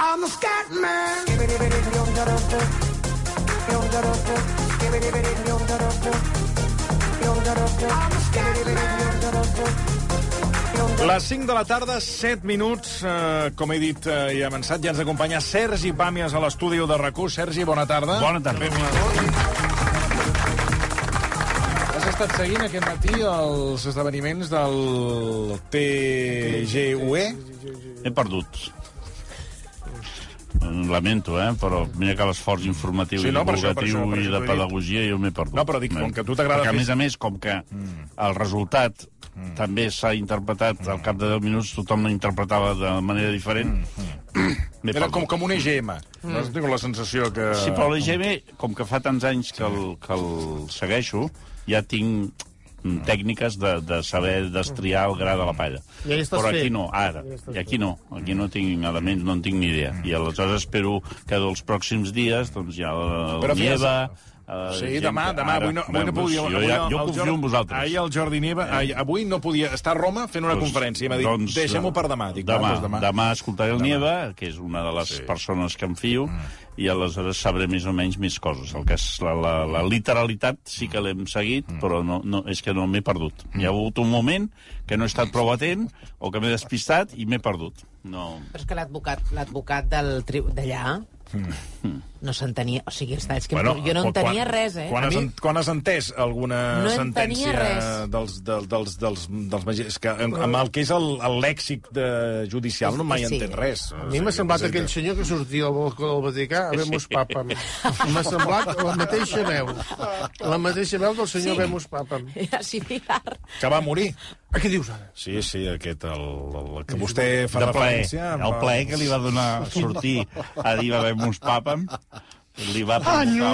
I'm a scat man. Les 5 de la tarda, 7 minuts. Eh, com he dit eh, i avançat, ja ens acompanya Sergi Pàmies a l'estudi de rac Sergi, bona tarda. Bona tarda. Has estat seguint aquest matí els esdeveniments del TGUE? He perdut. Lamento, eh? Però mira que l'esforç informatiu Sí, i no, per això, per divulgatiu això, per i això de pedagogia jo m'he perdut. No, però dic, com que a tu t'agrada Perquè, a més a més, com que el resultat també s'ha interpretat al cap de 10 minuts, tothom l'interpretava de manera diferent. m'he Era perdut. com, com un EGM. No has tingut la sensació que... Sí, però l'EGM, com que fa tants anys que el, que el segueixo, ja tinc mm, tècniques de, de saber destriar el gra de la palla. I ahí estàs Però aquí fet. no, ara. Ja I aquí no. Aquí no tinc elements, no en tinc ni idea. I aleshores espero que dels pròxims dies, doncs ja el Però fes- Eh, Sí, demà, demà, ara- avui no, avui no podia... Jo, avui ja, el- jo confio Jordi- en vosaltres. Ahir el Jordi Nieva, ahir, avui no podia estar a Roma fent una Doncs- conferència. I m'ha dit, doncs, deixem-ho per demà. Dic, demà, doncs demà. demà escoltaré el Nieva, que és una de les Sí. persones que em fio, Mm. i aleshores sabré més o menys més coses. El que és la, la, la literalitat sí que l'hem seguit, Mm. però no, no, és que no m'he perdut. Hi ha hagut un moment que no he estat prou atent, o que m'he despistat i m'he perdut. No... Però és que l'advocat l'advocat del tri- d'allà no s'entenia... O sigui, està, és que bueno, jo no entenia quan- res, eh? Quan has, en- quan has entès alguna No sentència res. dels, dels, dels, dels, dels magis... Que, amb, amb el que és el, el lèxic de judicial no mai Sí. entén res. A mi m'ha semblat aquell senyor que sortia al balcó del Vaticà a Vemus Papam. M'ha semblat la mateixa veu. La mateixa veu del senyor Sí. Vemus Papam. Era similar. Que va morir. A què dius ara? Sí, sí, aquest, el, el, el que vostè fa de plaer. referència... em El plaer que li va donar sortir a dir va haver uns papam li va provocar una,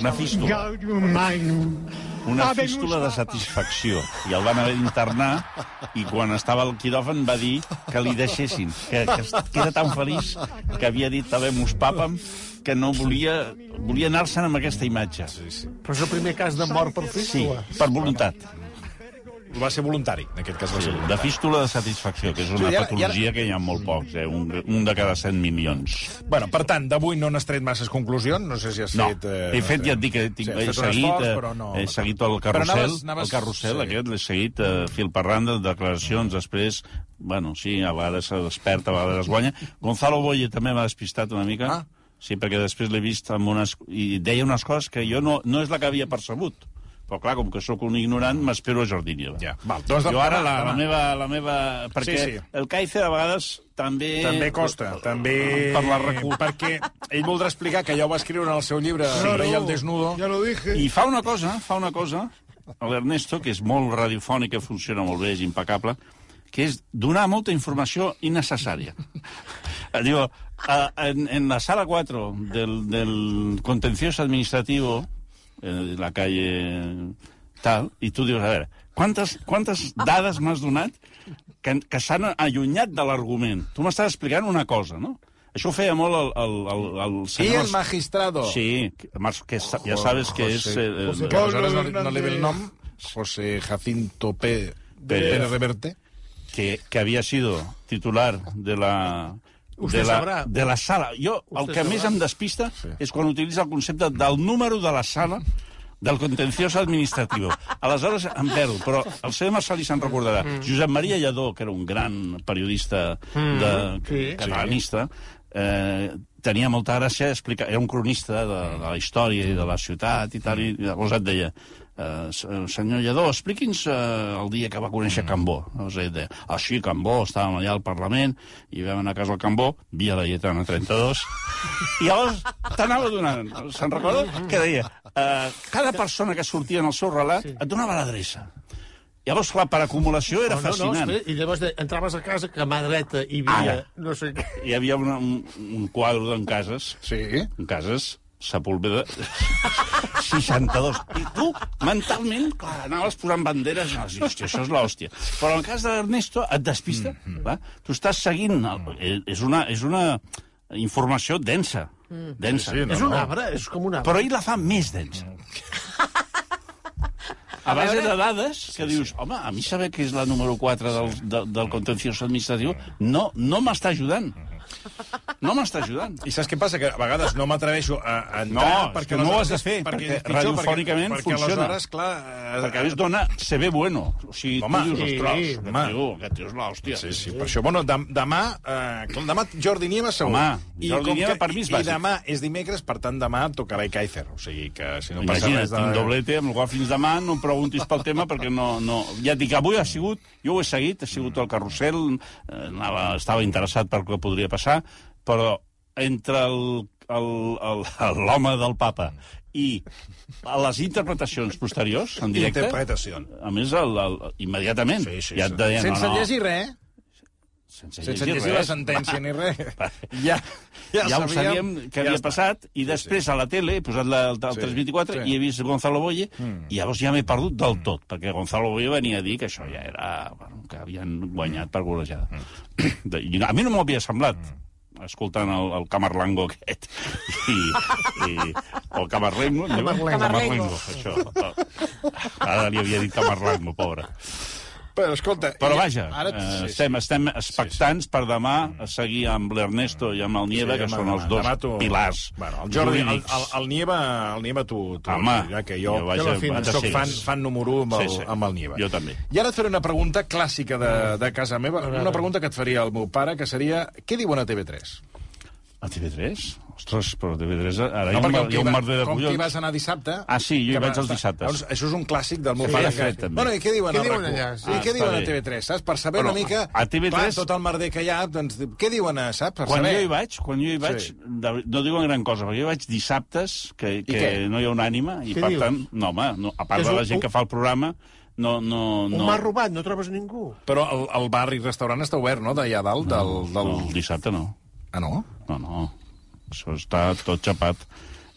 una fístula. Una fístula de satisfacció. I el van haver d'internar i quan estava al quiròfan va dir que li deixessin, que, que, que era tan feliç que havia dit habemus papam que no volia, volia anar-se'n amb aquesta imatge. Sí, sí. Però és el primer cas de mort per sí fístula. per voluntat. Va ser voluntari, en aquest cas va Sí, ser de voluntari. fístula de satisfacció, que és una Sí, i ara- patologia que hi ha molt pocs, eh? un, un de cada 100 milions. Bueno, per tant, d'avui no n'has tret masses conclusions, no sé si has No, fet... eh, he fet, ja et dic, que tinc, Sí, he, un seguit, esforç, eh, no- he seguit el carrusel, anaves- anaves- el carrusel sí. aquest, l'he seguit eh, fil per randa, declaracions, després, bueno, sí, a vegades se desperta, a vegades es guanya. Gonzalo Boye també m'ha despistat una mica, Ah. sí, perquè després l'he vist amb unes... i deia unes coses que jo no, no és la que havia percebut. Però clar, com que sóc un ignorant, m'espero a Jordi Nieva. Ja, val, doncs jo ara la, la, meva, la meva... Perquè Sí, sí. el Caice a vegades també... També costa, també... Per la recu... Perquè ell voldrà explicar que ja ho va escriure en el seu llibre, sí. Rey al desnudo. Ja lo dije. I fa una cosa, fa una cosa, l'Ernesto, que és molt radiofònic, que funciona molt bé, és impecable, que és donar molta informació innecessària. Diu, en, en la sala 4 del, del contencioso administrativo, eh, la calle tal, i tu dius, a veure, quantes, quantes dades m'has donat que, que s'han allunyat de l'argument? Tu m'estàs explicant una cosa, no? Això ho feia molt el, el, el, el I senyor... el magistrado. Sí, que, ja sabes que és... José- Eh, José, eh, que aleshores no, no li ve el nom. José Jacinto P. Pérez. Pérez Reverte. que, que había sido titular de la... Usted de la, sabrà. de la sala. Jo, el Usted que més sabrà. em despista és quan utilitza el concepte del número de la sala del contencioso administratiu. Aleshores em perdo, però el senyor Marcelí se'n recordarà. Mm. Josep Maria Lledó, que era un gran periodista de, sí. catalanista, eh, tenia molta gràcia explicar... Era un cronista de, de la història i de la ciutat i tal, i llavors et deia eh, se- senyor Lledó, expliqui'ns eh, el dia que va conèixer Cambó. Llavors ell deia, ah, sí, Cambó, estàvem allà al Parlament, i vam anar a casa al Cambó, via la Lletana 32, i llavors t'anava donant, se'n recorda? Que deia, eh, cada persona que sortia en el seu relat et donava l'adreça. Llavors, clar, per acumulació era No, no, no, fascinant. espera, I llavors de, entraves a casa que a mà dreta hi havia Ara. no sé què. Hi havia una, un, un quadre d'en cases, Sí. en cases, Sepúlveda 62. I tu, mentalment, clar, anaves posant banderes, no, hòstia, això és l'hòstia. Però en el cas d'Ernesto et despista. Mm -hmm. Tu estàs seguint... El, és, una, és una informació densa. Densa. Sí, sí, no, és un no. arbre, és com un arbre. Però ell la fa més densa. A base de dades que dius, home, a mi saber que és la número 4 del, del, del contenciós administratiu no, no m'està ajudant. No m'està ajudant. I saps què passa? Que a vegades no m'atreveixo a, a entrar... No, que no ho has de fer, perquè pitjor, radiofònicament perquè, perquè funciona. aleshores, clar... Eh, Perquè a més dona se ve bueno. O sigui, Home, tu dius, sí, ostres, home. aquest tio, aquest tio és l'hòstia. Sí, sí, per això, bueno, dem demà, eh, com demà Jordi Nieva segur. Home, Jordi com Nieva que- per mi és I bàsic. demà és dimecres, per tant, demà tocarà Kaiser. O sigui que si no passa Imagina't, res de... tinc doblete, amb el qual fins demà no em preguntis pel tema perquè no, no... Ja et dic, avui ha sigut, jo ho he seguit, ha sigut el carrusel, eh, anava, estava interessat per què podria passar, però entre el- el- el- l'home del papa i a les interpretacions posteriors, en directe... Interpretació. A més, el, el, immediatament, Sí, sí, ja sí. et deien... Sense no, no, llegir res, sense sense llegir llegir la sentència ni res. Ja, ja, ja ho sabíem, sabíem que havia està. passat, i després a la tele he posat la, el, el Sí, 324 sí. i he vist Gonzalo Boye, i llavors ja m'he perdut del tot, perquè Gonzalo Boye venia a dir que això ja era... Bueno, que havien guanyat per golejada. De- I a mi no m'ho havia semblat, escoltant el, el Camarlango aquest. I, i, o el Camarlengo. en diuen? Camarlengo. Camarlengo, això. Ara li havia dit Camarlango, pobre. Però, escolta... Però vaja, ara, eh, sí, sí. estem, estem expectants per demà a seguir amb l'Ernesto i amb el Nieva, que home, són els demà dos tu- pilars Bueno, el Jordi, el, el, el Nieva, el Nieva tu, tu Home, dirà que jo, jo vaig que a- la fi, vaig a soc fan, fan número 1 amb el, Sí, sí. amb el Nieva. Jo també. I ara et faré una pregunta clàssica de, de casa meva, una pregunta que et faria el meu pare, que seria, què diuen a TV3? A TV3? Ostres, però a TV3 ara No, hi ha, perquè un, hi ha un merder de com que hi collons. vas anar dissabte... Ah, sí, jo hi vaig va- els dissabtes. Llavors, això és un clàssic del meu Sí, pare. fet, també. Bueno, i què diuen Què a diuen RAC1? allà? I Sí. què Ah, diuen a està bé. TV3, saps? Per saber Bueno, una mica... a TV3 Clar, tot el merder que hi ha, doncs, què diuen, a, saps? Per Quan saber. jo hi vaig, quan jo hi vaig, Sí. no diuen gran cosa, perquè jo hi vaig dissabtes, que, que no hi ha una ànima, i Què per dius? tant, no, home, no, a part És de un- la gent un- que fa el programa, no... no, Un no m'ha robat, no trobes ningú. Però el, el bar i restaurant està obert, no?, d'allà dalt, del... del... no, el dissabte no. Ah, no? No, no, això està tot xapat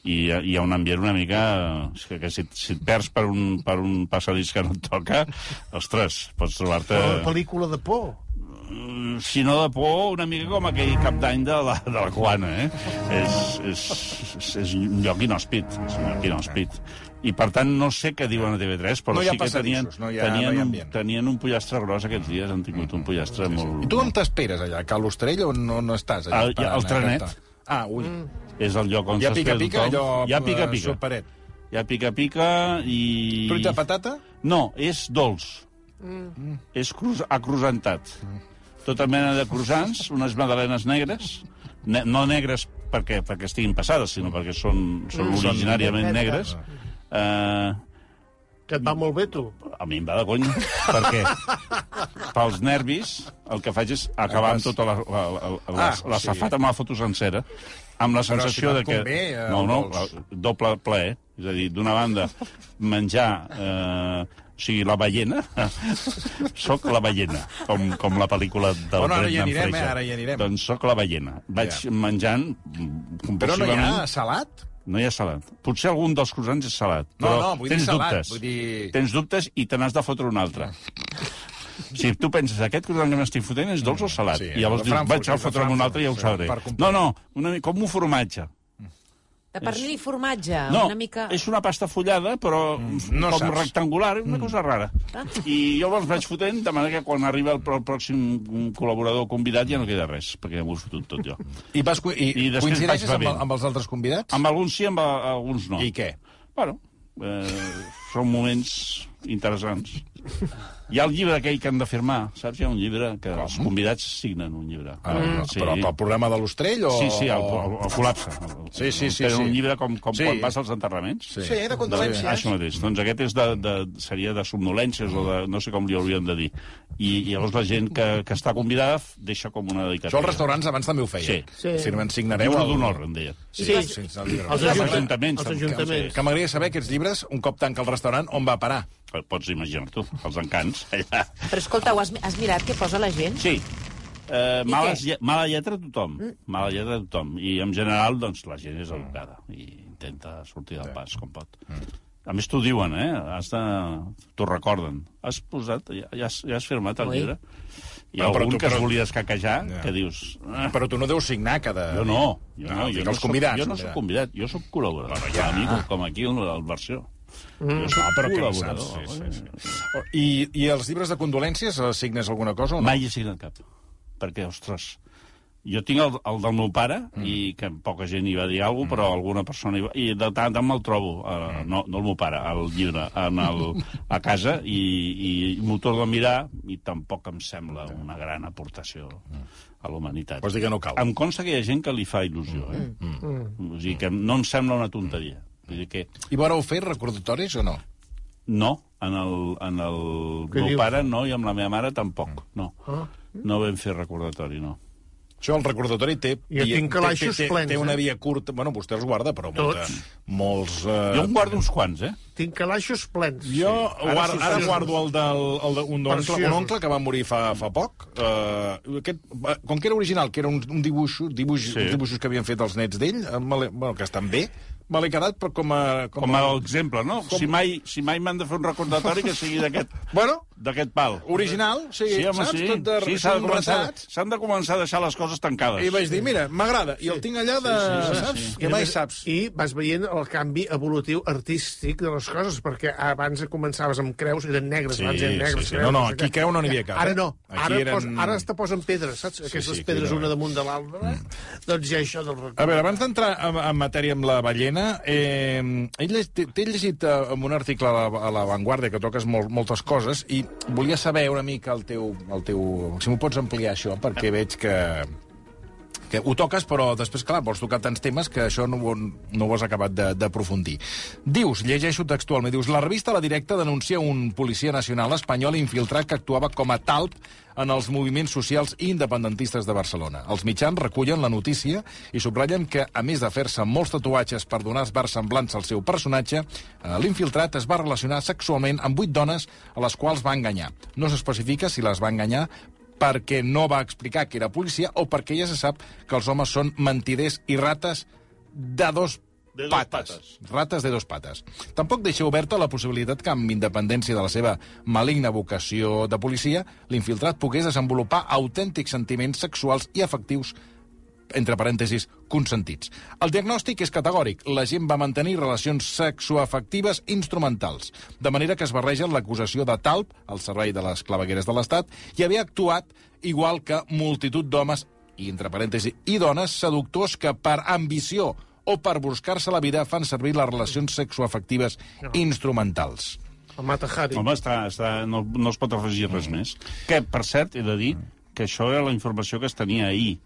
i hi ha un ambient una mica... és Que, que si, si et perds per un, per un passadís que no et toca, ostres, pots trobar-te... Una pel·lícula de por. Mm, Si no de por, una mica com aquell cap d'any de, la, de la Quana, eh? És, és, és, és un lloc inhòspit, és un lloc inhòspit. I, per tant, no sé què diuen a TV3, però No sí que tenien, no hi ha- tenien, no hi ha un, tenien un pollastre gros aquests dies, han tingut un pollastre molt... I tu on t'esperes, allà? A Cal l'Ostrell o no, no estàs? Allà, esperant, al eh, trenet. Ah, ui. És el lloc on Hi ha s'espera pica-pica, tothom. allò... Hi ha pica-pica. Superet. Hi ha pica-pica i... Truita patata? No, és dolç. Mm. És cruz, acruzentat. Tota mena de croissants, unes magdalenes negres, ne no negres perquè, perquè estiguin passades, sinó perquè són, són Mm. originàriament negres. Eh, Que et va molt bé, tu. a mi em va de conya, perquè pels nervis el que faig és acabar amb tota la, la, la, la, Ah, la sí. safata amb la foto sencera, amb la sensació si de que... convé, eh, no, no, vols. doble plaer. És a dir, d'una banda, menjar... Eh, o sigui, la ballena, sóc la ballena, com, com la pel·lícula del Bueno, ara hi anirem, eh, ara hi anirem. Doncs sóc la ballena. Vaig Ja. menjant Però no hi compulsivament. ha salat? No hi ha salat. Potser algun dels croissants és salat. No, però no, vull dir tens salat, Dubtes. vull dir- Tens dubtes i te n'has de fotre un altre. Si tu penses, aquest croissant que m'estic fotent és dolç o salat? Sí, I llavors dius, vaig a fotre'm un altre i ja ho sabré. No, no, una, com un formatge. De pernil i formatge, No, una mica... és una pasta fullada, però no com saps. rectangular, una cosa rara. I jo me'ls vaig fotent, de manera que quan arriba el, el pròxim col·laborador convidat ja no queda res, perquè m'ho he fotut tot jo. I, vas, i, I després coincideixes amb, amb els altres convidats? Amb alguns sí, amb alguns no. I què? Bueno, eh, són moments interessants. Hi ha el llibre aquell que han de firmar, saps? Hi ha un llibre que els convidats signen un llibre. Ah, Però pel problema de l'Ostrell o...? Sí, sí, el, el, el col·lapse. El, Sí, sí, sí, Tenen sí. un llibre com, com Sí. quan vas als enterraments. Sí. Sí, de condolències. Ah, això mateix. Doncs aquest és de, de, seria de somnolències o de... no sé com li haurien de dir. I, i llavors la gent que, que està convidada deixa com una dedicatòria. Això als restaurants abans també ho feia. Sí. Sí. Firmen, signareu... Llibre d'honor, en deien. Sí, Sí. sí, sí. Els ajuntaments. Els ajuntaments. Que m'agradaria saber aquests llibres, un cop tanca el restaurant, on va parar? Pots imaginar tu, els encants. Allà. Però escolta, ho has, has mirat què posa la gent? Sí. Eh, lle mala lletra a tothom. Mm. Mala lletra a tothom. I, en general, doncs, la gent és educada i intenta sortir del pas com pot. Mm. A més, t'ho diuen, eh? Has de... T'ho recorden. Has posat... Ja, ja, has, ja has firmat el Ui. llibre? Hi ha però algun tu- que es però- volia escaquejar, Ja. que dius... Ah, Però tu no deus signar cada... jo no, jo No, no, dic jo no, soc, jo no soc convidat, jo soc col·laborador. Bueno, ja. A mi, com, com aquí, el, el versió. Mm. Jo soc Ah, però que col·laborador. saps, sí, sí, sí. I, I els llibres de condolències eh, signes alguna cosa o no? Mai he signat cap. Perquè, ostres, Jo tinc el, el del meu pare, mm. i que poca gent hi va dir alguna cosa, però alguna persona hi va... I de tant en tant me'l trobo, uh, no, no el meu pare, el llibre, en el, a casa, i, i m'ho torno a mirar, i tampoc em sembla una gran aportació a la humanitat. Vols dir que no cal? Em consta que hi ha gent que li fa il·lusió, eh? Mm. O sigui, que no em sembla una tonteria. Vull dir que I vareu fer recordatoris o no? no, en el, en el Què meu dius? pare no, i amb la meva mare tampoc, no. Ah. No vam fer recordatori, no. Això, el recordatori té... Jo via- tinc té- calaixos té, té, plens, té una eh? via curta... Bueno, vostè els guarda, però molta, Tots. molts... Eh... Jo en guardo uns quants, eh? Tinc calaixos plens. Jo Ara ara, sí, ara sí. guardo el del, el de, un, oncle, un oncle que va morir fa, fa poc. Uh, aquest, eh, com que era original, que era un, un dibuix, dibuix, Sí. uns dibuixos que havien fet els nets d'ell, eh, me l'he- bueno, que estan bé, me l'he quedat però com a... Com a exemple, no? Com- Si mai, si mai m'han de fer un recordatori, que sigui d'aquest Bueno, d'aquest pal. original, o sigui, Sí, home, saps? sí. Tot de, sí s'ha de, començar, s'han de començar a deixar les coses tancades. I vaig dir, mira, m'agrada, i el tinc allà de... Sí, sí, sí, saps? sí. Que mai saps. I vas veient el canvi evolutiu artístic de les coses, perquè abans començaves amb creus, eren negres, Sí, abans eren negres. sí, sí. creus, No, no, aquí creu no n'hi havia cap, Ara eh? no, Aquí ara, eren- pos, ara es te posen pedres, saps? Aquestes sí, pedres una damunt de l'altra. Doncs hi ha això del A veure, abans d'entrar en, en matèria amb la ballena, eh, he llegit- t'he llegit eh, en un article a la, a la Vanguardia que toques molt, moltes coses i volia saber una mica el teu... El teu si m'ho pots ampliar, això, perquè veig que que ho toques, però després, clar, vols tocar tants temes que això no, no ho has acabat d'aprofundir. Dius, llegeixo textualment, dius, la revista La Directa denuncia un policia nacional espanyol infiltrat que actuava com a talp en els moviments socials i independentistes de Barcelona. Els mitjans recullen la notícia i subratllen que, a més de fer-se molts tatuatges per donar esbars semblants al seu personatge, eh, l'infiltrat es va relacionar sexualment amb vuit dones a les quals va enganyar. No s'especifica si les va enganyar perquè no va explicar que era policia o perquè ja se sap que els homes són mentiders i rates de dos De dos pates. pates. Rates de dos pates. Tampoc deixa oberta la possibilitat que, amb independència de la seva maligna vocació de policia, l'infiltrat pogués desenvolupar autèntics sentiments sexuals i afectius entre parèntesis, consentits. El diagnòstic és categòric. La gent va mantenir relacions sexoafectives instrumentals, de manera que es barregen l'acusació de talp al servei de les clavegueres de l'Estat i haver actuat igual que multitud d'homes, i entre parèntesis, i dones seductors que per ambició o per buscar-se la vida fan servir les relacions sexoafectives instrumentals. El Mata Hari. Home, està, està, no, no es pot afegir res més. Que, per cert, he de dir que això era la informació que es tenia ahir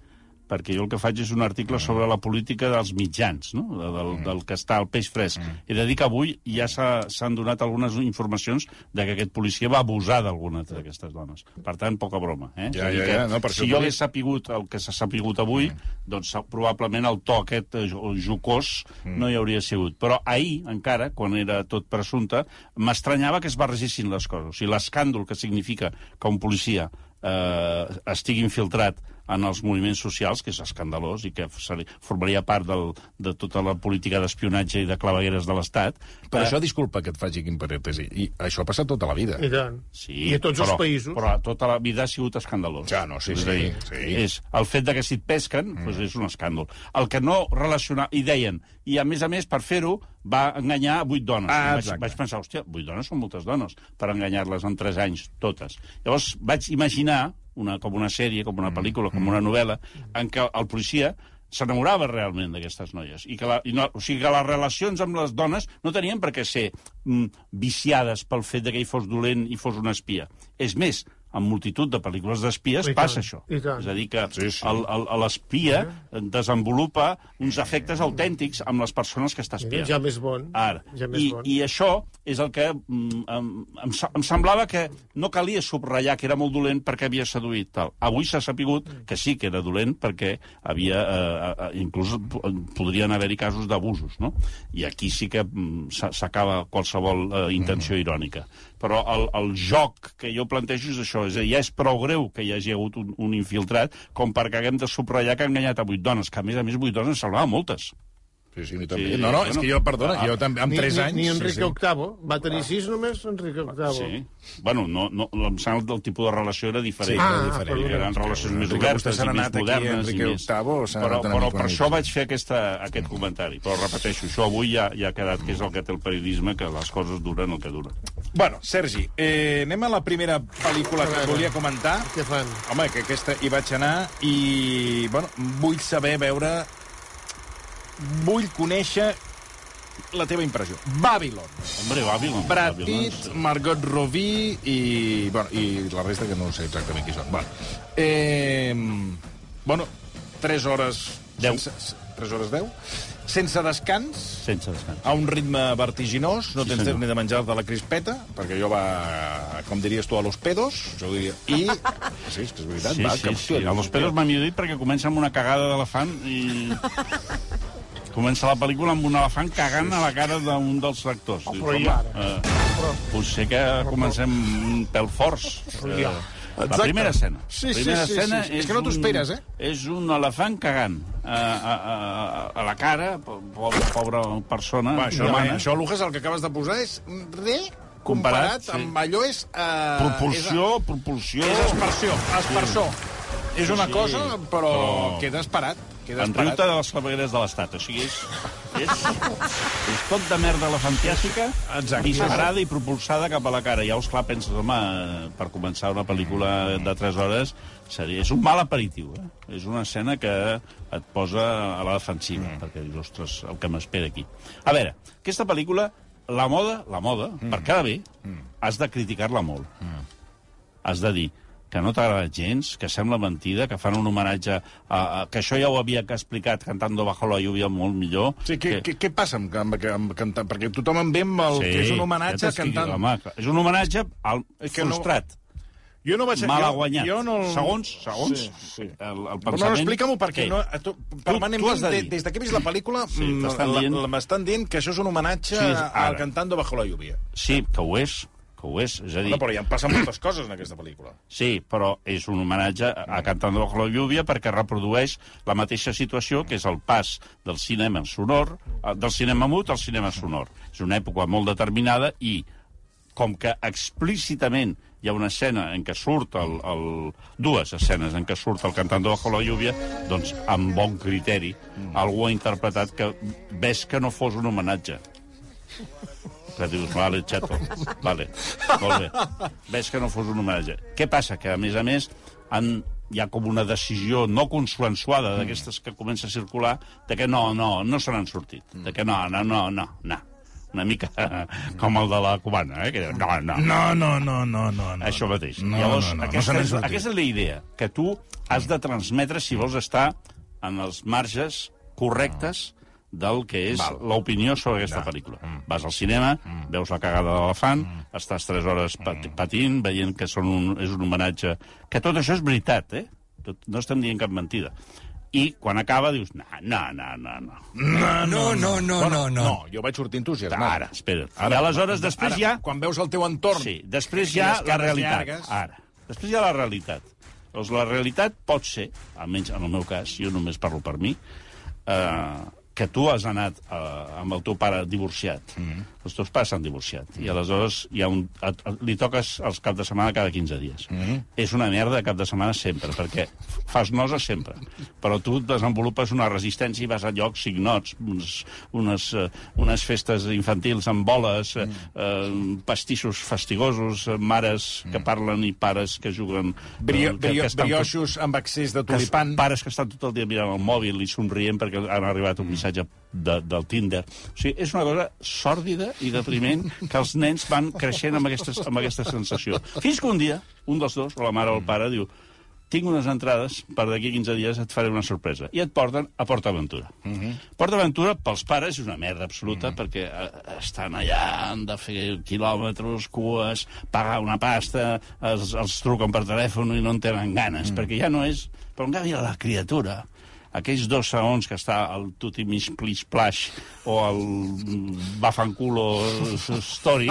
perquè jo el que faig és un article sobre la política dels mitjans, no? De- del, del que està al peix fresc. He de dir que avui ja s'ha- s'han donat algunes informacions de que aquest policia va abusar d'algunes d'aquestes dones. Per tant, poca broma. Eh? Ja, ja, ja, no, per si jo hagués sapigut el que s'ha sapigut avui, doncs sa- probablement el to aquest eh, jo- jocós no hi hauria sigut. Però ahir, encara, quan era tot presumpte, m'estranyava que es barregessin les coses. O sigui, l'escàndol que significa que un policia eh, estigui infiltrat en els moviments socials, que és escandalós i que formaria part del, de tota la política d'espionatge i de clavegueres de l'Estat. Per Eh, això, disculpa que et faci quin parèntesi, i això ha passat tota la vida. I tant. Sí, I a tots però, els països. Però tota la vida ha sigut escandalós. Ja, no, sí, és sí, a dir, sí. És el fet de que si et pesquen, mm. doncs és un escàndol. El que no relacionar... I deien, i a més a més, per fer-ho, va enganyar vuit dones. Ah, vaig, vaig pensar, hòstia, vuit dones són moltes dones, per enganyar-les en tres anys, totes. Llavors vaig imaginar, una, com una sèrie, com Mm. una pel·lícula, com una novel·la, en què el policia s'enamorava realment d'aquestes noies. I que, la, i no, o sigui que les relacions amb les dones no tenien per què ser mm, viciades pel fet que ell fos dolent i fos una espia. És més, en multitud de pel·lícules d'espies passa això. És a dir, que Sí, sí. l'espia desenvolupa uns efectes autèntics amb les persones que està espiant. Ja més bon. Ara. Ja més I, bon. I això és el que mm, em, em, em semblava que no calia subratllar que era molt dolent perquè havia seduït. Tal. Avui s'ha sapigut que sí que era dolent perquè havia... Eh, eh, inclús po- podrien haver-hi casos d'abusos, no? I aquí sí que mm, s'a- s'acaba qualsevol eh, intenció irònica. Però el, el joc que jo plantejo és això, és dir, ja és prou greu que hi hagi hagut un, un infiltrat com perquè haguem de subratllar que ha enganyat a vuit dones, que a més a més vuit dones salvava moltes. Sí, sí, mi també. Sí, no, no, és que jo, perdona, Ah, jo també, amb Ni, 3 ni, anys... ni Enrique sí, sí. VIII. Va tenir sis només, Enrique VIII. Sí. Bueno, no, no, em sembla que el tipus de relació era diferent. Sí, Ah, era diferent. perdó. Eren relacions més Enrique, obertes i més anat aquí, modernes. Enrique i més. VIII, o s'ha però, però per això vaig fer aquesta, aquest comentari. Però repeteixo, això avui ja, ja ha quedat que és el que té el periodisme, que les coses duren el que duren. Bueno, Sergi, eh, anem a la primera pel·lícula que et volia comentar. Què fan? Home, que aquesta hi vaig anar i, bueno, vull saber, veure... Vull conèixer la teva impressió. Babylon. Hombre, Babylon. Brad Pitt. Margot Robbie i, bueno, i la resta que no sé exactament qui són. Bueno, eh, bueno 3 hores... Deu. Sense, 3 hores 10? Sense descans, Sense descans. a un ritme vertiginós, no Sí, tens senyor. temps ni de menjar de la crispeta, perquè jo va, com diries tu, a los pedos, jo diria, i... Sí, és que és veritat, Sí, va, sí, que, sí. A los pelos m'ha dit perquè comença amb una cagada d'elefant i... Comença la pel·lícula amb un elefant cagant a la cara d'un dels actors. Dius, però ja. eh, potser que comencem un pèl forts. Eh, la primera escena. Sí, la sí, primera sí, escena sí, sí. És que no t'ho esperes, eh? És un elefant cagant a, a, a, a la cara, po- pobra, pobra persona, Va, això, humana. això, Lucas, el que acabes de posar és re comparat, Comparat, sí. amb allò és... Eh, Propulsió, propulsió... És, és aspersió, aspersor. És una Sí, cosa, però, però- queda esperat. Queda En riu-te de les clavegueres de l'Estat. O sigui, és, és, és tot de merda elefantiàsica, Exacte. disparada i propulsada cap a la cara. Llavors, clar, penses, home, per començar una pel·lícula de 3 hores, seria, és un mal aperitiu. Eh? És una escena que et posa a la defensiva, mm. perquè dius, ostres, el que m'espera aquí. A veure, aquesta pel·lícula, la moda, la moda, mm. per cada bé, mm. has de criticar-la molt. Mm. Has de dir que no t'ha agradat gens, que sembla mentida, que fan un homenatge a, a, que això ja ho havia que explicat cantando bajo la lluvia molt millor. Sí, què, què, què passa amb, amb, amb cantar? Perquè tothom en ve amb el que és un homenatge ja cantant. Home, és un homenatge al És que no- frustrat, Jo no vaig... mal guanyat. Jo no... Segons, segons Sí, sí. el, el Però pensament... no, explica-m'ho, perquè Què? no, tu, tu has permanentment, de dir. des de que he vist la pel·lícula, Sí, mm, t'estan la- dient- m'estan dient que això és un homenatge Sí, és al. Cantando bajo la lluvia. Sí, que ho és, que ho és. És a dir, Bueno, però ja en passen moltes coses en aquesta pel·lícula. Sí, però és un homenatge a Cantando bajo la lluvia perquè reprodueix la mateixa situació que és el pas del cinema sonor, eh, del cinema mut al cinema sonor. És una època molt determinada i com que explícitament hi ha una escena en què surt el, el, dues escenes en què surt el Cantando bajo la lluvia, doncs amb bon criteri algú ha interpretat que ves que no fos un homenatge que dius, vale, chato, vale, molt bé. Ves que no fos un homenatge. Què passa? Que, a més a més, han, hi ha com una decisió no consensuada d'aquestes que comença a circular de que no, no, no se n'han sortit. De que no, no, no, no, no. Una mica com el de la cubana, eh? Que, no, no, No, no, no, no, no. no. això mateix. No, Llavors, no, no, no aquesta, n'han és, aquesta és la idea, que tu has de transmetre si vols estar en els marges correctes del que és l'opinió sobre aquesta pel·lícula. Vas al cinema, veus la cagada de l'elefant, estàs 3 hores pat patint, veient que són un, és un homenatge... Que tot això és veritat, eh? Tot, no estem dient cap mentida. I quan acaba dius, no, no, no, no, no. No, no, no, no, no. No, jo vaig sortir entusiasmat. Ara, espera. Ara, I aleshores, després ara, ja... Quan veus el teu entorn... Sí, després i hi ha les la realitat. llargues. Ara. Després hi ha la realitat. Doncs la realitat pot ser, almenys en el meu cas, jo només parlo per mi, eh, que tu has anat eh, amb el teu pare divorciat. Mm -hmm. Els teus pares s'han divorciat. I aleshores hi ha un, et, et, li toques els cap de setmana cada 15 dies. Mm -hmm. És una merda de cap de setmana sempre, perquè fas nosa sempre. Però tu desenvolupes una resistència i vas a llocs ignots, unes, unes, eh, unes festes infantils amb boles, eh, eh, pastissos fastigosos, mares que parlen i pares que juguen... Brio, eh, que- brio, que tot- brioixos amb excés de que tulipan. pares que estan tot el dia mirant el mòbil i somrient perquè han arribat un missatge de, del Tinder. O sigui, és una cosa sòrdida i depriment que els nens van creixent amb, aquestes, amb aquesta sensació. Fins que un dia, un dels dos, o la mare o el pare, diu tinc unes entrades, per d'aquí a 15 dies et faré una sorpresa. I et porten a PortAventura. Uh -huh. PortAventura, pels pares, és una merda absoluta, uh -huh. perquè eh, estan allà, han de fer quilòmetres, cues, pagar una pasta, els, els truquen per telèfon i no en tenen ganes, uh -huh. perquè ja no és... Però en canvi, la criatura, aquells dos segons que està el tuti mig plis plash o el mm, bafanculo story,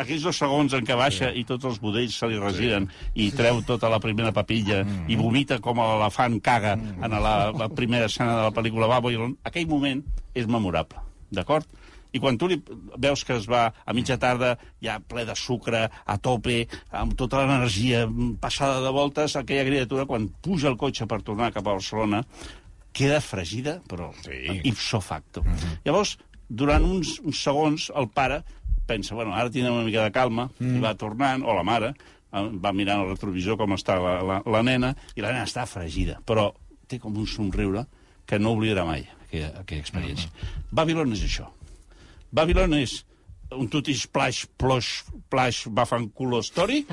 aquells dos segons en què baixa i tots els budells se li regiren i treu tota la primera papilla i vomita com l'elefant caga en la, la primera escena de la pel·lícula Babylon, aquell moment és memorable, d'acord? I quan tu li veus que es va a mitja tarda ja ple de sucre, a tope, amb tota l'energia passada de voltes, aquella criatura, quan puja el cotxe per tornar cap a Barcelona, queda fregida, però Sí. ipso facto. Llavors, durant uns, uns segons, el pare pensa, bueno, ara tindrem una mica de calma, mm. i va tornant, o la mare, eh, va mirant el retrovisor com està la, la, la nena, i la nena està fregida, però té com un somriure que no oblidarà mai, aquella, aquella experiència. Mm -hmm. Babylon és això. Babylon és un tutti splash, plosh, plash, bafanculo story,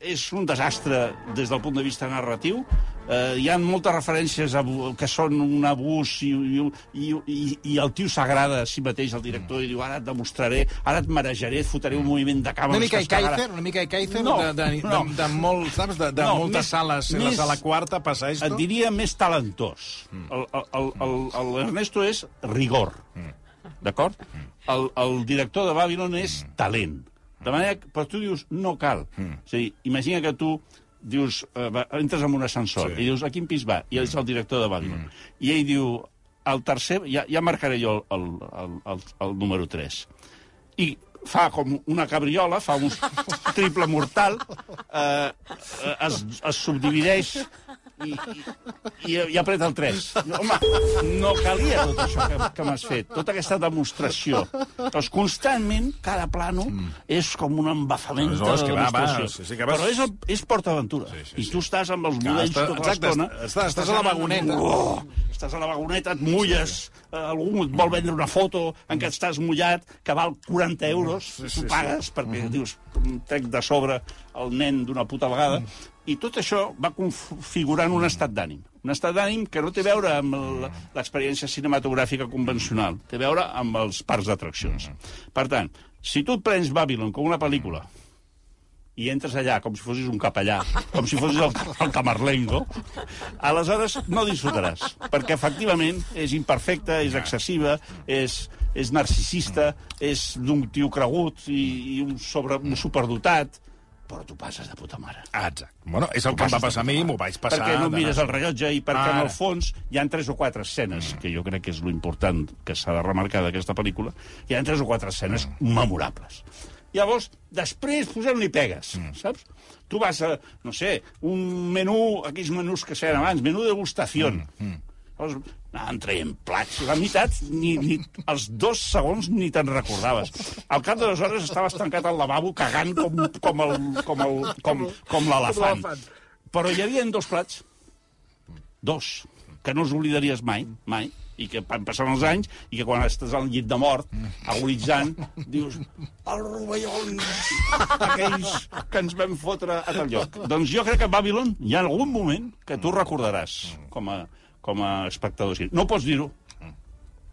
és un desastre des del punt de vista narratiu. Eh, hi ha moltes referències a, que són un abús i, i, i, i el tio s'agrada a si mateix, el director, i diu ara et demostraré, ara et marejaré, et fotré un moviment de cama... Una mica Kaiser, una mica Kaiser, No, de, de, no. de, de, molt, saps, de, de No, moltes més- sales, la més- sala quarta passa esto. Et diria més talentós. El, el, el, el, el Ernesto és rigor, d'acord? El, el director de Babylon és talent. De manera que, però tu dius, no cal. És a dir, imagina que tu dius, eh, entres en un ascensor Sí. i dius, a quin pis va? I ell és el director de Babylon. I ell diu, el tercer, ja, ja marcaré jo el, el, el, el número 3. I fa com una cabriola, fa un triple mortal, eh, eh, es, es subdivideix i, i, i, i apreta el 3. Home, no calia tot això que, que m'has fet, tota aquesta demostració. Doncs constantment, cada plano és com un embafament No, de que va, va, demostració. sí, sí vas- Però és, el- és PortAventura. Sí, sí, I sí. tu estàs amb els budells està- tota l'estona. estàs- estàs a la vagoneta. Oh, estàs a la vagoneta, et mulles, eh, algú et vol vendre una foto en què estàs mullat, que val 40 euros, Sí, sí, tu pagues perquè dius, "Em trec de sobre el nen d'una puta vegada, i tot això va configurant un estat d'ànim. Un estat d'ànim que no té a veure amb l'experiència cinematogràfica convencional, té a veure amb els parcs d'atraccions. Per tant, si tu et prens Babylon com una pel·lícula i entres allà com si fossis un capellà, com si fossis el, el Camarlengo, aleshores no disfrutaràs, perquè efectivament és imperfecta, és excessiva, és, és narcisista, és d'un tio cregut i, i un, sobre, un superdotat, però tu passes de puta mare. Ah, exacte. Bueno, és el que em va passar a mi, m'ho vaig passar... Perquè no mires el rellotge i perquè Ara. en el fons hi han tres o quatre escenes, que jo crec que és lo important que s'ha de remarcar d'aquesta pel·lícula, hi ha tres o quatre escenes memorables. Llavors, després posem-li pegues, saps? Tu vas a, no sé, un menú, aquells menús que seien abans, menú degustació. Mm, Llavors, anaven traient plats. La meitat, ni, ni, els dos segons ni te'n recordaves. Al cap de dues hores estaves tancat al lavabo cagant com, com el- com el- com- com l'elefant. Però hi havia dos plats, dos, que no els oblidaries mai, mai, i que van passant els anys, i que quan estàs al llit de mort, agonitzant, dius, els rovellons, aquells que ens vam fotre a tal lloc. Doncs jo crec que a Babylon hi ha algun moment que tu recordaràs com a, com a espectador. Sí. No pots dir-ho.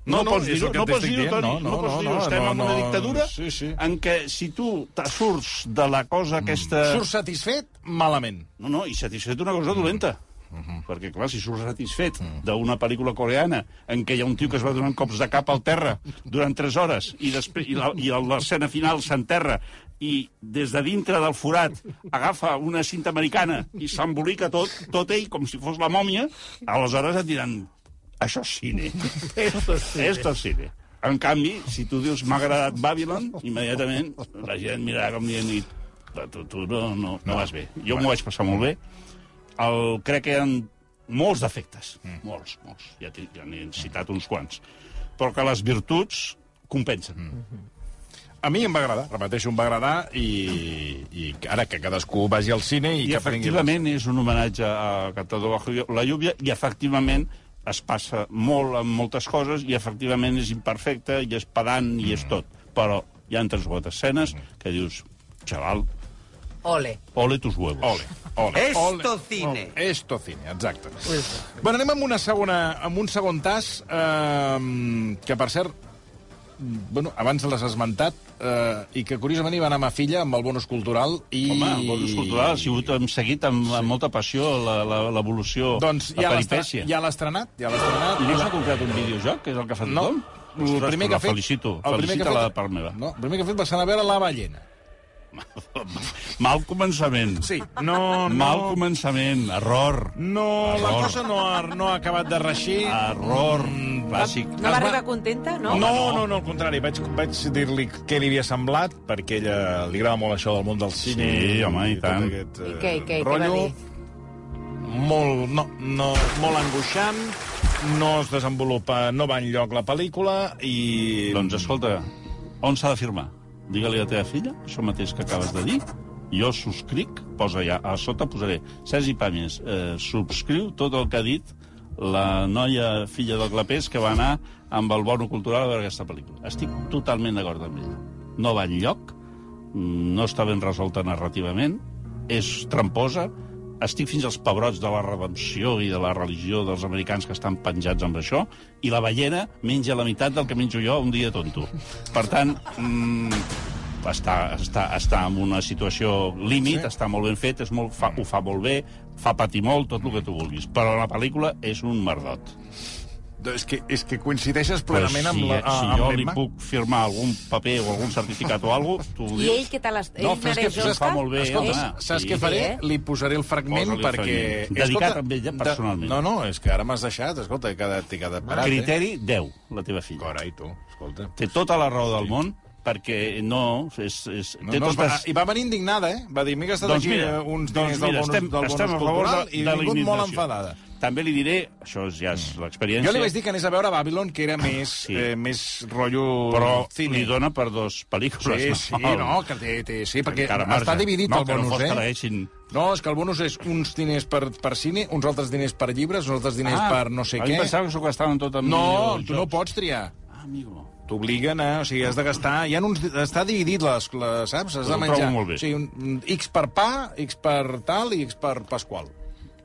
No, No, no, pots dir-ho, no pots dir-ho, dient, Toni, no, no, no, pots no, dir-ho. no, Estem no, en una no, dictadura sí, sí. en què si tu te surts de la cosa aquesta... Surts satisfet? Malament. No, no, i satisfet d'una cosa dolenta. Perquè, clar, si surts satisfet d'una pel·lícula coreana en què hi ha un tio que es va donant cops de cap al terra durant 3 hores i, després, i l'escena final s'enterra i des de dintre del forat agafa una cinta americana i s'embolica tot, tot ell com si fos la mòmia, aleshores et diran això és cine. Esto és cine. Esto és cine. En canvi, si tu dius m'ha agradat Babylon, immediatament la gent mirarà com dient i tu, tu no, no, no vas bé. Jo m'ho vaig passar molt bé. El, crec que hi ha molts defectes, mm. molts, molts, ja, ja n'he citat uns quants, però que les virtuts compensen. Mm. A mi em va agradar, repeteixo, em va agradar i, i ara que cadascú vagi al cine i, I que prengui... efectivament és un homenatge a Cantador bajo la lluvia i efectivament es passa molt en moltes coses i efectivament és imperfecte i és pedant i és tot. Però hi ha tres o quatre escenes que dius, xaval, Ole. ole tus huevos. Ole, ole, Esto ole, cine. Ole. Esto cine, exacte. Bueno, anem amb, una segona, amb un segon tas, eh, que per cert, bueno, abans l'has esmentat, eh, i que curiosament hi va anar ma filla amb el bonus cultural i... Home, el bonus cultural ha sigut hem seguit amb, amb molta passió la- la- l'evolució, Doncs la ja peripècia. ja l'ha estrenat, ja l'ha estrenat. I no s'ha comprat un videojoc, que és el que fet No, tothom? el Ostres, primer pues que ha la fet... Felicito, el primer que ha fet- de part meva. No, el primer que ha fet va ser anar a veure la ballena. Mal començament. Sí, no, no... Mal començament, error. No, la Error. cosa no ha, no ha acabat de reixir. Error Mm, bàsic. No va arribar contenta, no? No, no, no, al contrari. Vaig, vaig dir-li què li havia semblat, perquè ella li agrada molt això del món del cine. Sí, home, i tot tant. Aquest, I eh, què, i què, què va rotllo. dir? Molt, no, no, molt angoixant, no es desenvolupa, no va enlloc la pel·lícula i... Doncs escolta, on s'ha de firmar? Digue-li a la teva filla això mateix que acabes de dir, jo subscric, posa ja, a sota posaré, Sergi Pàmies, eh, subscriu tot el que ha dit la noia filla del Clapés que va anar amb el bono cultural a veure aquesta pel·lícula. Estic totalment d'acord amb ella. No va enlloc, no està ben resolta narrativament, és tramposa, estic fins als pebrots de la redempció i de la religió dels americans que estan penjats amb això, i la ballena menja la meitat del que menjo jo un dia tonto. Per tant, mm, està, està, està en una situació límit, sí. està molt ben fet, és molt, fa, ho fa molt bé, fa patir molt, tot el que tu vulguis. Però la pel·lícula és un merdot. És que, és que coincideixes plenament amb si, la... si amb jo li puc firmar algun paper o algun certificat o alguna cosa, tu ho I dius. ell què tal? est- No, ell però és que Oscar? fa molt bé, Escolta, home. saps Sí. què faré? Eh? Li posaré el fragment Posa-li el perquè... fragment. Dedicat a ella de- personalment. No, no, és que ara m'has deixat, escolta, he quedat, he quedat parat. Criteri 10, la teva filla. Eh? Carai, tu, escolta. Té tota la raó del món, perquè no... És, és, No, té no, es va, totes... I va venir indignada, eh? Va dir, m'he gastat Doncs aquí mira, eh, uns doncs diners mira, del bonus, estem, del bonus estem a favor cultural de, i he vingut molt enfadada. També li diré, això ja és l'experiència... Jo li vaig dir que anés a veure Babylon, que era més, Sí. eh, més rotllo però cine. li dona per dos pel·lícules. Sí, sí, no, que té, té, sí, perquè està dividit no, el no bonus, fos eh? l'haguessin... No, és que el bonus és uns diners per, per cine, uns altres diners per llibres, uns altres diners per no sé què. mi pensava que s'ho gastaven tot amb No, tu no pots triar. Ah, amigo. T'obliguen a... O sigui, has de gastar... Hi ha uns, està dividit, les, les, saps? Has de menjar. molt bé. O sigui, un, X per pa, X per tal i X per Pasqual.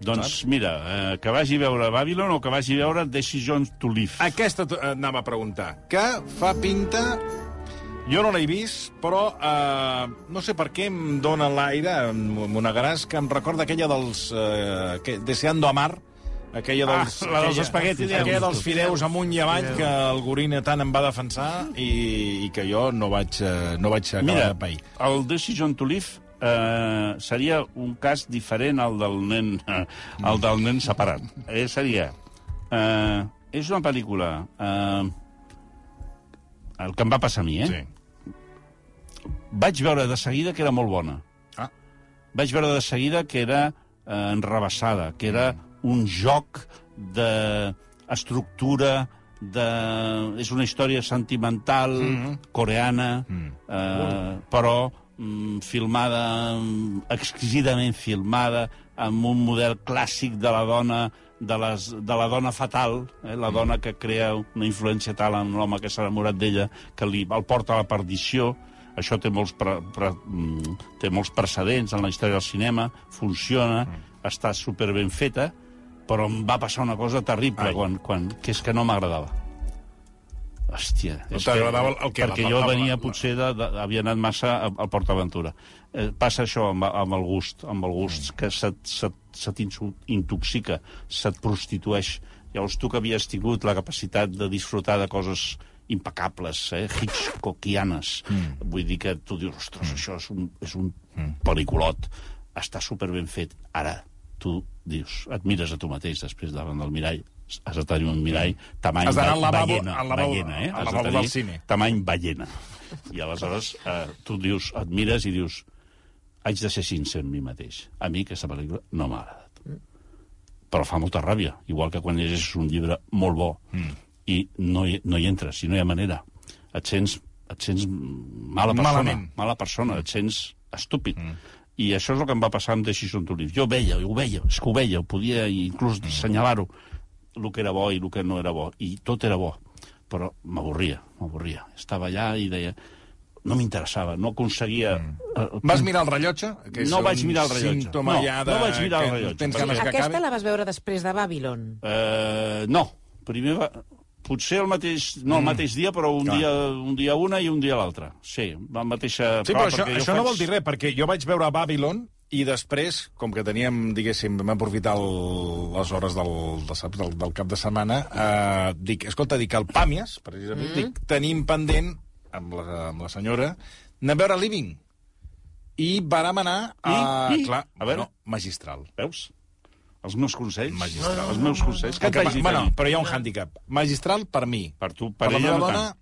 Doncs mira, eh, que vagi a veure Babylon o que vagi a veure Decision to Live. Aquesta eh, anava a preguntar. Que fa pinta... Jo no l'he vist, però eh, no sé per què em dóna l'aire, Monegaràs, que em recorda aquella dels... Eh, que, Deseando amar, aquella Ah, dels... la dels aquella- espaguetis, ja. Aquella dels fideus amunt i avall que el Gorina tant em va defensar i, i que jo no vaig, eh, no vaig acabar Mira, de pair. el Decision to Live eh, seria un cas diferent al del nen, eh, al del nen separat. Eh, seria... Eh, és una pel·lícula... Eh, el que em va passar a mi, eh? Sí. Vaig veure de seguida que era molt bona. Ah. Vaig veure de seguida que era eh, enrebaçada, que era un joc d'estructura, de... és una història sentimental, coreana, eh, però mm, filmada, mm, exquisidament filmada, amb un model clàssic de la dona de, les, de la dona fatal, eh, la dona que crea una influència tal en l'home que s'ha enamorat d'ella, que li, el porta a la perdició. Això té molts, pre, pre, mm, té molts precedents en la història del cinema, funciona, està super ben feta, però em va passar una cosa terrible, Ai. quan, quan, que és que no m'agradava. Hòstia. No t'agradava el- què? Perquè La- jo la- venia, la- potser, de, de, havia anat massa al al Port Aventura. Eh, passa això amb, amb el gust, amb el gust, que se't, se't, se t'intoxica, se't prostitueix. Llavors, tu que havies tingut la capacitat de disfrutar de coses impecables, eh, hitchcockianes, mm. vull dir que tu dius, ostres, mm. això és un, és un mm. pel·lículot, està super ben fet. Ara, tu dius, et mires a tu mateix després davant del mirall, has de tenir un mirall tamany Has al lavabo- ballena, al lavabo- ballena, eh? Has de tenir del cine. tamany ballena. I aleshores eh, tu dius, et mires i dius haig de ser sincer amb mi mateix. A mi aquesta pel·lícula no m'ha agradat. Però fa molta ràbia, igual que quan llegeixes un llibre molt bo mm. i no hi, no hi entres, si no hi ha manera. Et sents, et sents mala persona, Malament. mala persona, et sents estúpid. Mm. I això és el que em va passar amb Decision to Live. Jo veia, ho veia, és que ho veia, ho podia inclús assenyalar-ho, el que era bo i el que no era bo. I tot era bo, però m'avorria, m'avorria. Estava allà i deia... No m'interessava, no aconseguia... Mm. Vas mirar el rellotge? Que és No vaig mirar el rellotge. No, ja de... no vaig mirar el rellotge. Tens Sí, ganes que Aquesta acabi? la vas veure després de Babylon. Eh, no, primer va... Potser el mateix, no el mateix dia, però un, Clar. dia, un dia una i un dia l'altre. Sí, la mateixa... Sí, però això, això no faig- vol dir res, perquè jo vaig veure Babylon i després, com que teníem, diguéssim, vam aprofitar el, les hores del, del, saps, del, del cap de setmana, eh, dic, escolta, dic, el Pàmies, precisament, mm. dic, tenim pendent, amb la, amb la senyora, anar a veure Living. I vàrem anar a... I? I? Clar, A veure. bueno, magistral. Veus? Els meus consells. Magistral. Els meus consells. Et Que, vaig dir? bueno, però hi ha un hàndicap. Magistral per mi. Per tu, Per per, la ella meva no dona, tant.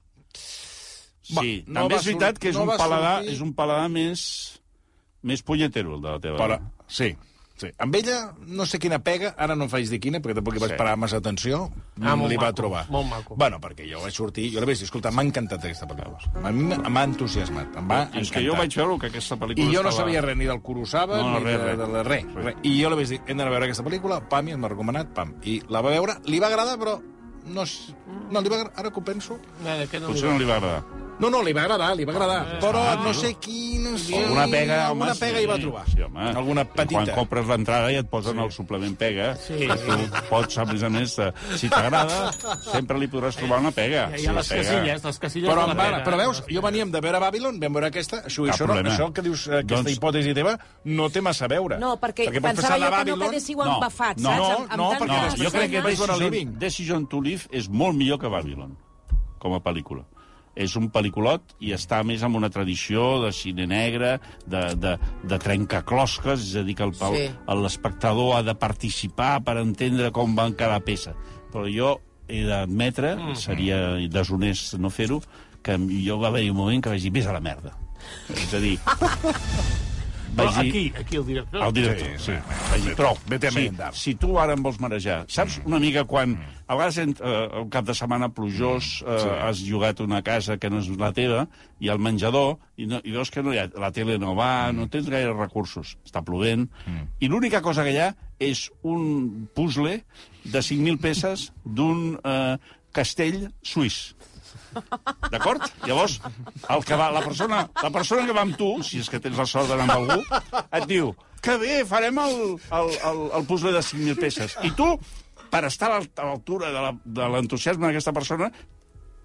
Sí, no també és veritat que és no un paladar, sortir- és un paladar més, més punyetero, el de la teva per, dona. sí, Sí. Amb ella, no sé quina pega, ara no em faig dir quina, perquè tampoc hi vaig Sí. parar massa atenció, Ah, li va maco, trobar. molt maco. Bueno, perquè jo vaig sortir, jo la vaig dir, escolta, m'ha encantat aquesta pel·lícula. A mi m'ha- entusiasmat, em va És encantar. que jo vaig veure que aquesta pel·lícula I jo no sabia res ni del Kurosawa, No, no, ni res, de, res. de, de res, res. I jo la vaig dir, hem d'anar a veure aquesta pel·lícula, pam, i em m'ha recomanat, pam. I la va veure, li va agradar, però no, és- no li va agradar, ara que ho penso... Eh, que no Potser no li va agradar. No, no, li va agradar, li va agradar, Ah, però no sé quina... Sí, Alguna pega, alguna home, pega sí. hi va trobar. Sí, home. Alguna petita. Quan compres l'entrada i et posen sí. el suplement pega. Sí. Que tu pots, a més a més, eh, si t'agrada, sempre li podràs trobar una pega. Hi ha les pega. casilles, les casilles Però, de la pega. però veus, jo veníem de veure Babylon, vam veure aquesta, això, això, no, això que dius, eh, aquesta Doncs- hipòtesi teva, no té massa a veure. No, perquè, pots pensava jo que no quedéssiu No, embafats, no, saps? no, Amb, amb no, perquè No, les jo crec que Decision, Living. Decision to Live és molt millor que Babylon, com a pel·lícula. És un pel·lículot i està més amb una tradició de cine negre, de, de, de trencaclosques, és a dir, que el- Sí. l'espectador ha de participar per entendre com van cada peça. Però jo he d'admetre, Mm. seria deshonest no fer-ho, que jo va haver un moment que vaig dir, vés a la merda. És a dir... Però vaig dir- aquí, aquí el director. el director, sí. sí. Vaig dir, prou, Vete a si, merendar. si tu ara em vols marejar, saps una mica quan a vegades eh, un cap de setmana plujós eh, sí. has llogat una casa que no és la teva i al menjador i, no, i veus que no hi ha, la tele no va, no tens gaire recursos, està plovent, i l'única cosa que hi ha és un puzzle de 5.000 peces d'un eh, castell suís. D'acord? Llavors, el que va, la, persona, la persona que va amb tu, si és que tens la sort d'anar amb algú, et diu que bé, farem el, el, el, el puzzle de 5.000 peces. I tu, per estar a l'alt- a l'altura de la- l'entusiasme d'aquesta persona,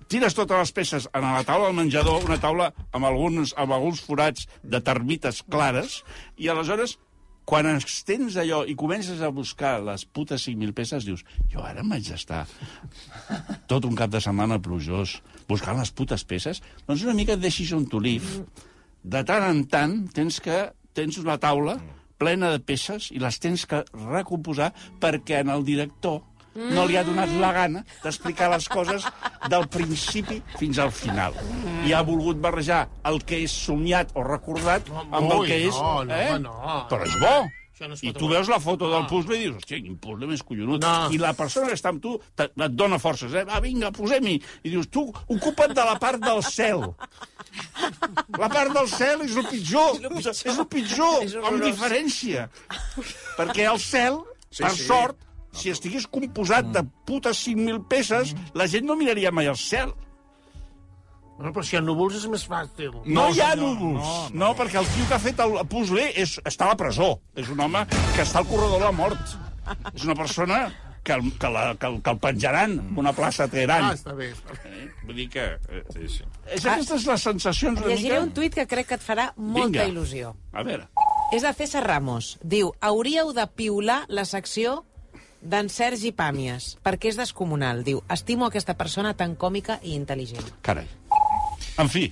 tires totes les peces a la taula del menjador, una taula amb alguns, amb alguns forats de termites clares, i aleshores, quan extens allò i comences a buscar les putes 5.000 peces, dius, jo ara em vaig estar tot un cap de setmana plujós buscant les putes peces, doncs una mica decision to live. De tant en tant tens que tens una taula plena de peces i les tens que recomposar perquè en el director no li ha donat la gana d'explicar les coses del principi fins al final. I ha volgut barrejar el que és somiat o recordat amb el que és... eh? Però és bo. No I tu veus la foto del puzzle i dius, hòstia, quin puzzle més collonut. No. I la persona que està amb tu te- et dona forces. Eh? Va, vinga, posem-hi. I dius, tu ocupa't de la part del cel. La part del cel és el pitjor. És el pitjor, És amb horrorós. diferència. Perquè el cel, Sí, per sí. sort, si estigués composat de putes 5.000 peces, la gent no miraria mai al cel. Bueno, però si hi ha núvols és més fàcil. No, No, hi ha senyor, núvols. no, No, no. no, perquè el tio que ha fet el puzzle és, està a la presó. És un home que està al corredor de la mort. És una persona que, el, que, la, que, el, que el penjaran en una plaça a Teheran. Ah, està bé. està bé. Eh? Vull dir que... Eh, Sí, sí. és aquestes les sensacions una Llegiré mica... un tuit que crec que et farà molta Vinga. il·lusió. A veure. És de César Ramos. Diu, hauríeu de piular la secció d'en Sergi Pàmies, perquè és descomunal. Diu, estimo aquesta persona tan còmica i intel·ligent. Carai. En fi,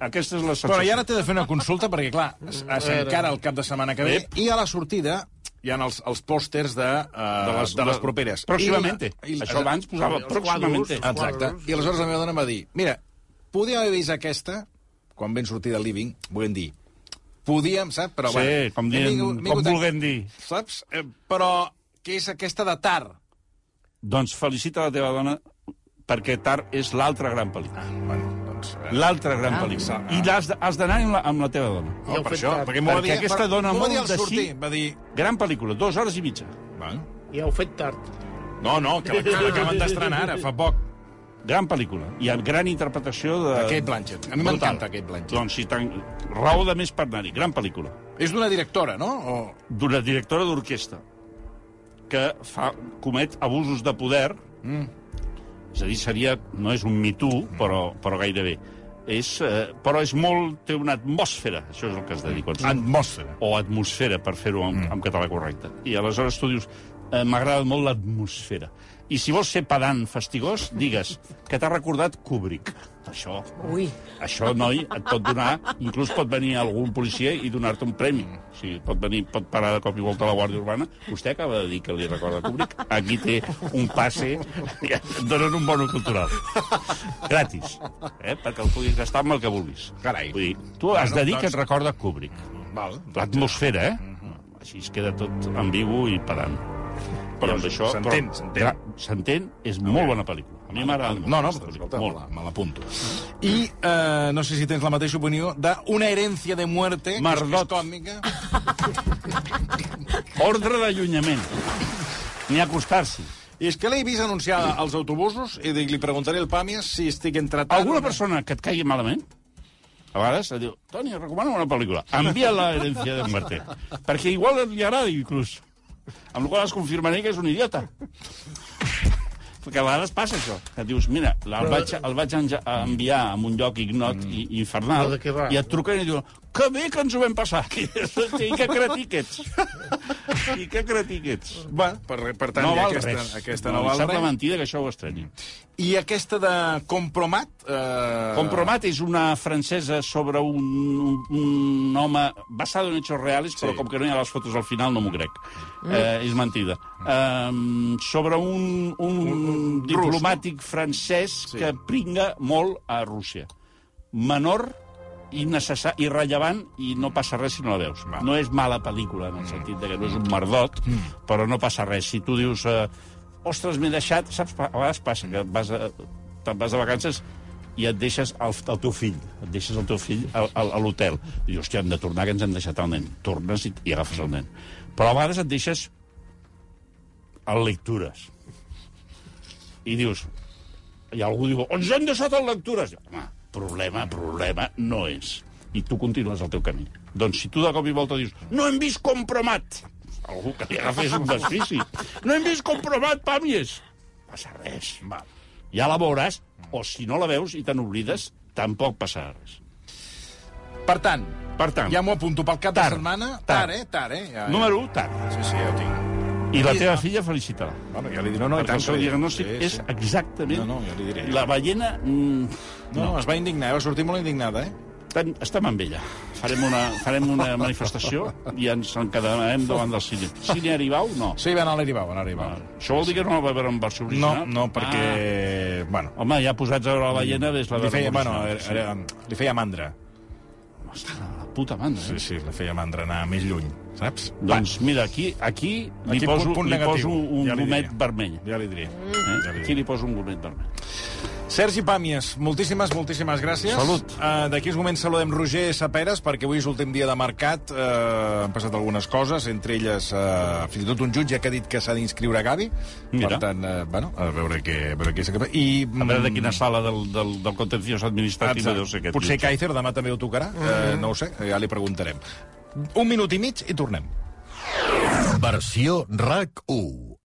aquesta és la sensació. Però i ara t'he de fer una consulta, perquè, clar, s'encara el cap de setmana que ve, Ep. i a la sortida hi ha els, els pòsters de, uh, de, les, de les properes. Pròximamente. I la- i- Això abans posava pròximamente. quadros. Exacte. I aleshores la meva dona em va dir, mira, podíem haver vist aquesta, quan vam sortir del living, volem dir, podíem, saps? Però, Sí, bueno, com dient- vingut- com vulguem dir. Saps? Eh, però què és aquesta de tard? Doncs felicita la teva dona perquè Tar és l'altra gran pel·lícula. Ah, bueno, doncs... Eh, L'altra gran pel·lícula. I l'has de- has d'anar amb, la, amb la teva dona. Ho per això, tard. perquè m'ho va Perquè dir... aquesta dona m'ho va dir molt al de sortir, sí. va dir... Gran pel·lícula, dues hores i mitja. Bueno, Ja ho fet tard. no, no, que l'ac- l'acaben d'estrenar ara, fa poc. Gran pel·lícula. I amb gran interpretació de... De Kate Blanchett. A mi m'encanta Kate Blanchett. Doncs si tan... Raó de més per anar-hi. Gran pel·lícula. És d'una directora, no? O... D'una directora d'orquestra que fa, comet abusos de poder. Mm. És a dir, seria... No és un Too, però, però gairebé. És, eh, però és molt... Té una atmosfera. Això és el que has de dir. Quan Atmosfera. o atmosfera, per fer-ho en, en català correcte. I aleshores tu dius, eh, m'agrada molt l'atmosfera. I si vols ser pedant fastigós, digues que t'ha recordat Kubrick. Això, Ui, això, noi, et pot donar... Inclús pot venir algun policia i donar-te un premi. O sigui, pot, venir, pot parar de cop i volta a la Guàrdia Urbana. Vostè acaba de dir que li recorda Kubrick. Aquí té un passe i et donen un bono cultural. Gratis. Eh? Perquè el puguis gastar amb el que vulguis. Carai. Vull dir, tu has de dir que doncs- et recorda Kubrick. Val. L'atmosfera, eh? Així es queda tot ambigu i pedant. Però I amb això, s'entén, s'entén. S'entén, és molt bona pel·lícula. A mi m'agrada molt. No, no, però escolta, molt. me la- me l'apunto. I eh, no sé si tens la mateixa opinió de Una herencia de muerte, és, que és Mardot. còmica. Ordre d'allunyament. Ni acostar-s'hi. I és que l'he vist anunciada als autobusos i li preguntaré al Pàmies si estic entretant... Alguna o no. persona que et caigui malament, a vegades et diu, Toni, recomano una pel·lícula. Envia la herència de muerte. Perquè igual li agrada, inclús. Amb la qual es confirmaré que és un idiota. Perquè a vegades passa això, que dius, mira, el vaig, el vaig enviar a un lloc ignot i, i infernal, Però i et truquen i diuen, que bé que ens ho vam passar. I, i que cretí que ets. I que cretí que ets. Va, per, per tant, No val aquesta, res. aquesta no, no, val sembla res. mentida que això ho estreni. I aquesta de Compromat... Eh... Compromat és una francesa sobre un, un, un home basado en hechos reales, sí. però com que no hi ha les fotos al final no m'ho crec. Mm. Eh, és mentida. Um, sobre un, un, un diplomàtic no? francès sí. que pringa molt a Rússia. Menor innecessari, irrellevant i no passa res si no la veus. Va. No és mala pel·lícula, en el sentit de que no és un merdot, però no passa res. Si tu dius, eh, ostres, m'he deixat... Saps, a vegades passa que vas a, te'n vas de vacances i et deixes el, el teu fill, et deixes el teu fill a, a, a l'hotel. I dius, hòstia, hem de tornar, que ens hem deixat el nen. Tornes i, i agafes el nen. Però a vegades et deixes a lectures. I dius, i algú diu, ens hem deixat en lectures. Home, problema, problema no és. I tu continues el teu camí. Doncs si tu de cop i volta dius, no hem vist compromat, algú que li agafés un desfici, no hem vist compromat, pàmies, passa res. Va. Ja la veuràs, o si no la veus i te n'oblides, tampoc passarà res. Per tant, Per tant, ja m'ho apunto pel cap Tard. de setmana. Tard. Tard, eh? Tard, eh? Ja, ja. número 1, tard. Sí, sí, ja ho tinc. I la teva filla, felicita-la. Bueno, ja li diré, no, no, Perquè tant el seu diagnòstic sí, és sí. exactament... No, no, ja li diré. La ballena... Mm, No, no, es va indignar, va sortir molt indignada, eh? estem, estem amb ella. Farem una, farem una manifestació i ens encadenarem davant del cine. Cine Aribau, no. Sí, va anar a l'Aribau, anar a l'Aribau. Ah, Això vol dir que no la va veure en versió No, original? no, perquè... Ah, Bueno, home, ja posats a veure la ballena, ves la veure bueno, original. era, era, li feia mandra. Ostres, puta mandra. Sí, Eh? sí, li feia mandra anar més lluny, saps? Doncs mira, aquí, aquí li Aquí poso, punt- punt li negatiu. poso un Ja li gomet diré. vermell. Ja li diré. Eh? Ja li Aquí li poso un gomet vermell. Sergi Pàmies, moltíssimes, moltíssimes gràcies. Salut. Uh, D'aquí uns moments saludem Roger Saperes, perquè avui és l'últim dia de mercat. Uh, han passat algunes coses, entre elles uh, fins i tot un jutge que ha dit que s'ha d'inscriure a Gavi. Mira. Per tant, uh, bueno, a veure què, a veure què s'acaba. I, A veure de quina sala del, del, del contenciós administratiu deu ser aquest. Potser jutge. Kaiser demà també ho tocarà, mm -hmm. uh, no ho sé, ja li preguntarem. Un minut i mig i tornem. Versió RAC 1.